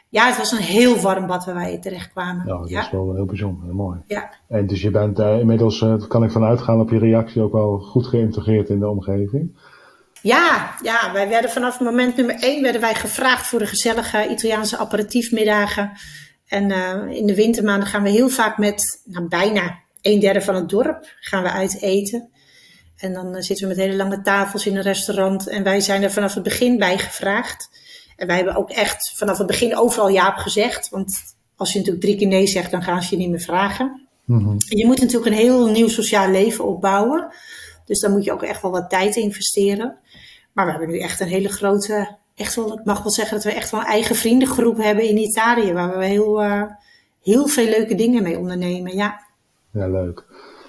Ja, het was een heel warm bad waar wij terecht kwamen. Nou, dat ja. is wel heel bijzonder, heel mooi. Ja. En dus je bent uh, inmiddels, uh, kan ik vanuit gaan op je reactie, ook wel goed geïntegreerd in de omgeving. Ja, ja, wij werden vanaf moment nummer één werden wij gevraagd voor de gezellige Italiaanse aperitiefmiddagen. En uh, in de wintermaanden gaan we heel vaak met nou, bijna een derde van het dorp gaan we uit eten. En dan zitten we met hele lange tafels in een restaurant. En wij zijn er vanaf het begin bij gevraagd. En wij hebben ook echt vanaf het begin overal ja op gezegd. Want als je natuurlijk drie keer nee zegt, dan gaan ze je niet meer vragen. Mm-hmm. Je moet natuurlijk een heel nieuw sociaal leven opbouwen. Dus daar moet je ook echt wel wat tijd investeren. Maar we hebben nu echt een hele grote, echt wel, ik mag wel zeggen dat we echt wel een eigen vriendengroep hebben in Italië. Waar we heel, uh, heel veel leuke dingen mee ondernemen, ja. Ja, leuk.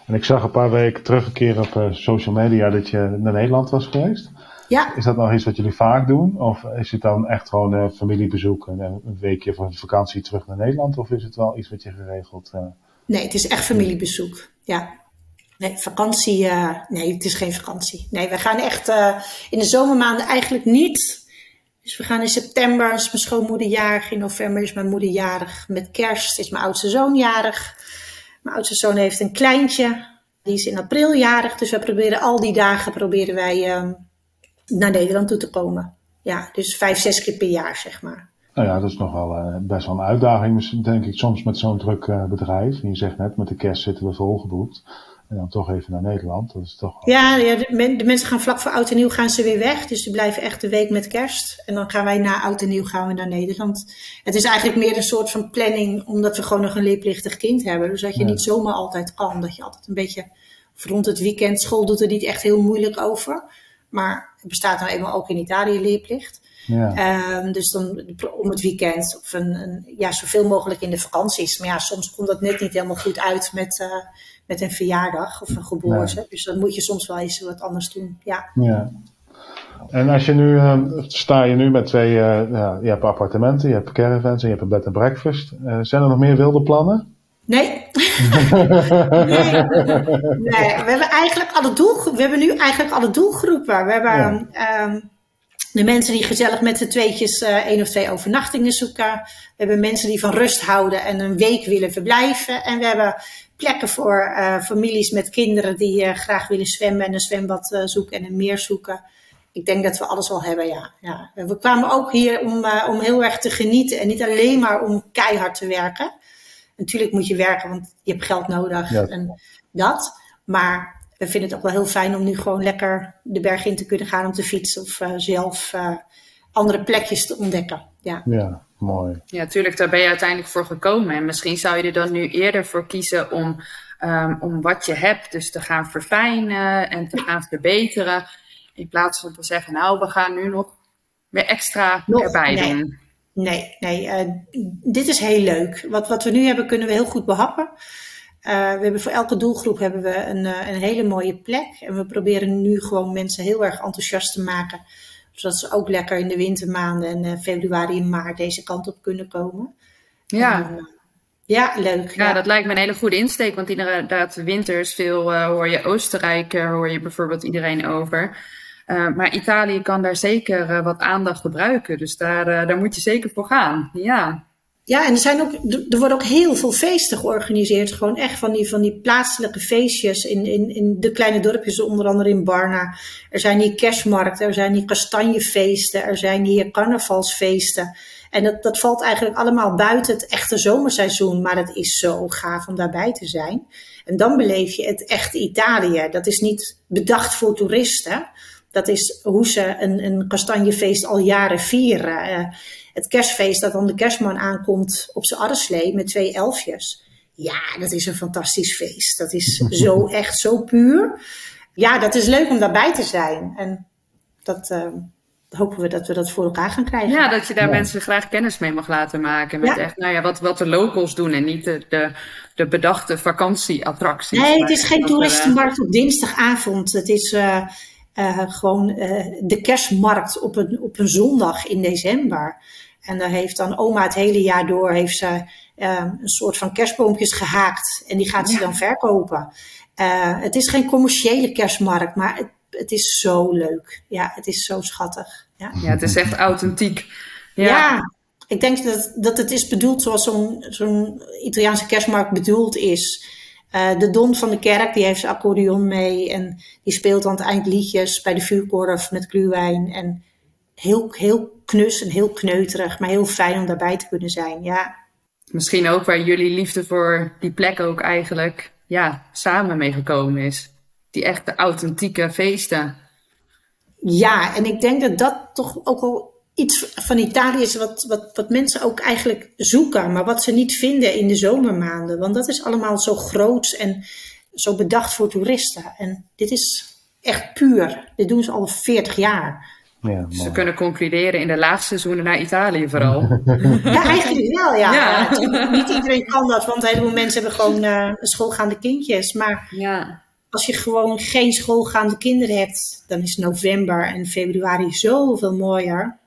En ik zag een paar weken terug een keer op uh, social media dat je naar Nederland was geweest. Ja. Is dat nog iets wat jullie vaak doen? Of is het dan echt gewoon een familiebezoek en een weekje van vakantie terug naar Nederland? Of is het wel iets wat je geregeld... Uh... Nee, het is echt familiebezoek, ja. Nee, vakantie, uh, nee, het is geen vakantie. Nee, we gaan echt uh, in de zomermaanden eigenlijk niet. Dus we gaan in september, is mijn schoonmoeder jarig. In november is mijn moeder jarig. Met kerst is mijn oudste zoon jarig. Mijn oudste zoon heeft een kleintje. Die is in april jarig. Dus we proberen al die dagen proberen wij uh, naar Nederland toe te komen. Ja, dus vijf, zes keer per jaar, zeg maar. Nou ja, dat is nog wel uh, best wel een uitdaging, denk ik, soms met zo'n druk uh, bedrijf. En je zegt net, met de kerst zitten we volgeboekt. En dan toch even naar Nederland. Dat is toch. Ja, ja de, men, de, mensen gaan vlak voor oud en nieuw gaan ze weer weg. Dus die blijven echt de week met kerst. En dan gaan wij na oud en nieuw gaan we naar Nederland. Het is eigenlijk meer een soort van planning, omdat we gewoon nog een leerplichtig kind hebben. Dus dat je niet zomaar altijd kan. Dat je altijd een beetje rond het weekend, school doet er niet echt heel moeilijk over. Maar het bestaat nou eenmaal ook in Italië leerplicht. Ja. Um, dus dan om het weekend of een, een, ja, zoveel mogelijk in de vakanties. Maar ja, soms komt dat net niet helemaal goed uit met, uh, met een verjaardag of een geboorte. Nee. Dus dan moet je soms wel eens wat anders doen. Ja. ja. En als je nu, uh, sta je nu met twee, uh, ja, je hebt appartementen, je hebt caravans en je hebt een bed and breakfast. Uh, zijn er nog meer wilde plannen? Nee. nee. nee. We hebben eigenlijk alle doelgroepen. We hebben nu eigenlijk alle doelgroepen. We hebben ja. um, de mensen die gezellig met z'n tweetjes uh, één of twee overnachtingen zoeken. We hebben mensen die van rust houden en een week willen verblijven. En we hebben plekken voor uh, families met kinderen die uh, graag willen zwemmen en een zwembad zoeken en een meer zoeken. Ik denk dat we alles al hebben, ja. ja. We kwamen ook hier om, om heel erg te genieten en niet alleen maar om keihard te werken. Natuurlijk moet je werken, want je hebt geld nodig ja. en dat. Maar we vinden het ook wel heel fijn om nu gewoon lekker de berg in te kunnen gaan om te fietsen of zelf andere plekjes te ontdekken. Ja. ja, mooi. Ja, natuurlijk, daar ben je uiteindelijk voor gekomen. En misschien zou je er dan nu eerder voor kiezen om, um, om wat je hebt, dus te gaan verfijnen en te gaan verbeteren. In plaats van te zeggen, nou, we gaan nu nog weer extra nog, erbij nee. doen. Nee, nee uh, dit is heel leuk. Wat, wat we nu hebben, kunnen we heel goed behappen. Uh, we hebben voor elke doelgroep hebben we een, uh, een hele mooie plek. En we proberen nu gewoon mensen heel erg enthousiast te maken. Zodat ze ook lekker in de wintermaanden en uh, februari en maart deze kant op kunnen komen. Ja. En, ja, leuk. Ja, ja, dat lijkt me een hele goede insteek. Want inderdaad, winters veel hoor je Oostenrijk, hoor je bijvoorbeeld iedereen over. maar Italië kan daar zeker wat aandacht gebruiken. Dus daar, daar moet je zeker voor gaan. Ja. Ja, en er, zijn ook, er worden ook heel veel feesten georganiseerd. Gewoon echt van die, van die plaatselijke feestjes in, in, in de kleine dorpjes, onder andere in Barna. Er zijn hier kerstmarkten, er zijn hier kastanjefeesten, er zijn hier carnavalsfeesten. En dat, dat valt eigenlijk allemaal buiten het echte zomerseizoen. Maar het is zo gaaf om daarbij te zijn. En dan beleef je het echte Italië. Dat is niet bedacht voor toeristen. Dat is hoe ze een, een kastanjefeest al jaren vieren. Het kerstfeest dat dan de kerstman aankomt op zijn arreslee met twee elfjes. Ja, dat is een fantastisch feest. Dat is zo echt zo puur. Ja, dat is leuk om daarbij te zijn. En dat uh, hopen we dat we dat voor elkaar gaan krijgen. Ja, dat je daar ja. mensen graag kennis mee mag laten maken. Met Ja. echt, nou ja, wat, wat de locals doen en niet de, de, de bedachte vakantieattracties. Nee, het is geen eh, toeristenmarkt op dinsdagavond. Het is uh, uh, gewoon uh, de kerstmarkt op een, op een zondag in december. En daar heeft dan oma het hele jaar door heeft ze, uh, een soort van kerstboompjes gehaakt. En die gaat ze dan verkopen. Uh, het is geen commerciële kerstmarkt, maar het, het is zo leuk. Ja, het is zo schattig. Ja. Ja, het is echt authentiek. Ja. Ja. ik denk dat, dat het is bedoeld zoals zo'n zo'n Italiaanse kerstmarkt bedoeld is. Uh, de Don van de kerk, die heeft zijn accordeon mee en die speelt aan het eind liedjes bij de vuurkorf met gluwijn. En heel, heel knus en heel kneuterig, maar heel fijn om daarbij te kunnen zijn, ja. Misschien ook waar jullie liefde voor die plek ook eigenlijk ja, samen mee gekomen is. Die echte authentieke feesten. Ja, en ik denk dat dat toch ook wel iets van Italië is wat, wat, wat mensen ook eigenlijk zoeken, maar wat ze niet vinden in de zomermaanden. Want dat is allemaal zo groot en zo bedacht voor toeristen. En dit is echt puur. Dit doen ze al 40 jaar. Ja, ze kunnen concluderen in de laagseizoenen naar Italië vooral. ja, eigenlijk wel, ja. ja. niet iedereen kan dat, want een heleboel mensen hebben gewoon uh, schoolgaande kindjes. Maar ja. als je gewoon geen schoolgaande kinderen hebt, dan is november en februari zoveel mooier.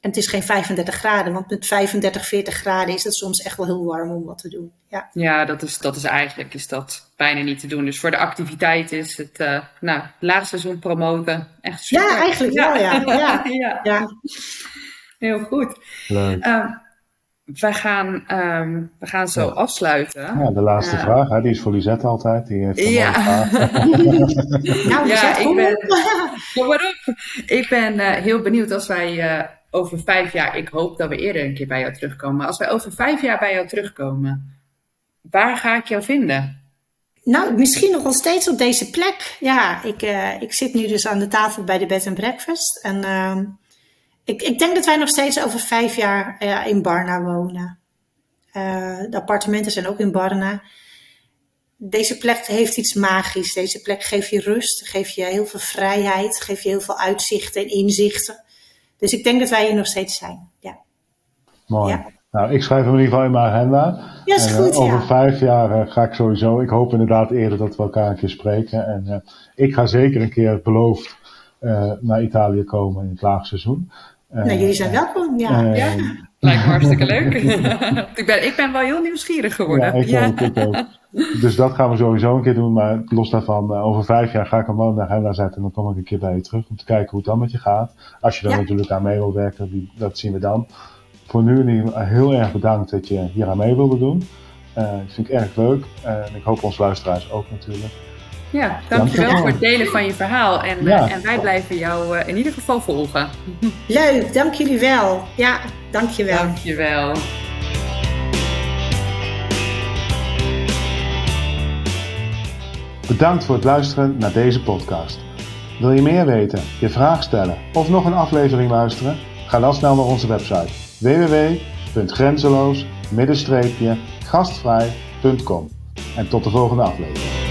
En het is geen 35 graden, want met 35, 40 graden is het soms echt wel heel warm om wat te doen. Ja, ja dat, is, dat is eigenlijk is dat bijna niet te doen. Dus voor de activiteit is het uh, nou, laagseizoen promoten echt super. Ja, eigenlijk wel, ja. ja. ja. ja. Heel goed. Leuk. Uh, we, gaan, um, we gaan zo afsluiten. Ja, de laatste uh, vraag, hè, die is voor Lisette altijd. Die heeft ja. nou, ja, ik ben, kom maar op. Ik ben uh, heel benieuwd als wij over vijf jaar, ik hoop dat we eerder een keer bij jou terugkomen. Als wij over vijf jaar bij jou terugkomen, waar ga ik jou vinden? Nou, misschien nog wel steeds op deze plek. Ja, ik, uh, ik zit nu dus aan de tafel bij de Bed and Breakfast. En uh, ik, ik denk dat wij nog steeds over vijf jaar in Barna wonen. de appartementen zijn ook in Barna. Deze plek heeft iets magisch. Deze plek geeft je rust, geeft je heel veel vrijheid, geeft je heel veel uitzichten en inzichten. Dus ik denk dat wij hier nog steeds zijn. Ja. Mooi. Ja. Nou, ik schrijf hem in ieder geval in mijn agenda. Ja, is goed, uh, over vijf jaar uh, ga ik sowieso. Ik hoop inderdaad eerder dat we elkaar een keer spreken. En uh, ik ga zeker een keer beloofd naar Italië komen in het laagseizoen. nou, jullie zijn welkom. Ja. ja. Lijkt me hartstikke leuk. ik, ben, ik ben wel heel nieuwsgierig geworden. Ja, ik, Ook, ik ook. Dus dat gaan we sowieso een keer doen. Maar los daarvan, uh, over vijf jaar ga ik een naar naar agenda zetten. En dan kom ik een keer bij je terug om te kijken hoe het dan met je gaat. Als je er natuurlijk aan mee wil werken, dat zien we dan. Voor nu heel erg bedankt dat je hier aan mee wilde doen. Uh, dat vind ik erg leuk. Uh, en ik hoop onze luisteraars ook natuurlijk. Ja, dankjewel voor het delen van je verhaal. En, ja. en wij blijven jou in ieder geval volgen. Leuk, dank jullie wel. Ja, dankjewel. Dankjewel. Bedankt voor het luisteren naar deze podcast. Wil je meer weten, je vraag stellen of nog een aflevering luisteren? Ga dan snel naar onze website www.grenzeloos-gastvrij.com. En tot de volgende aflevering.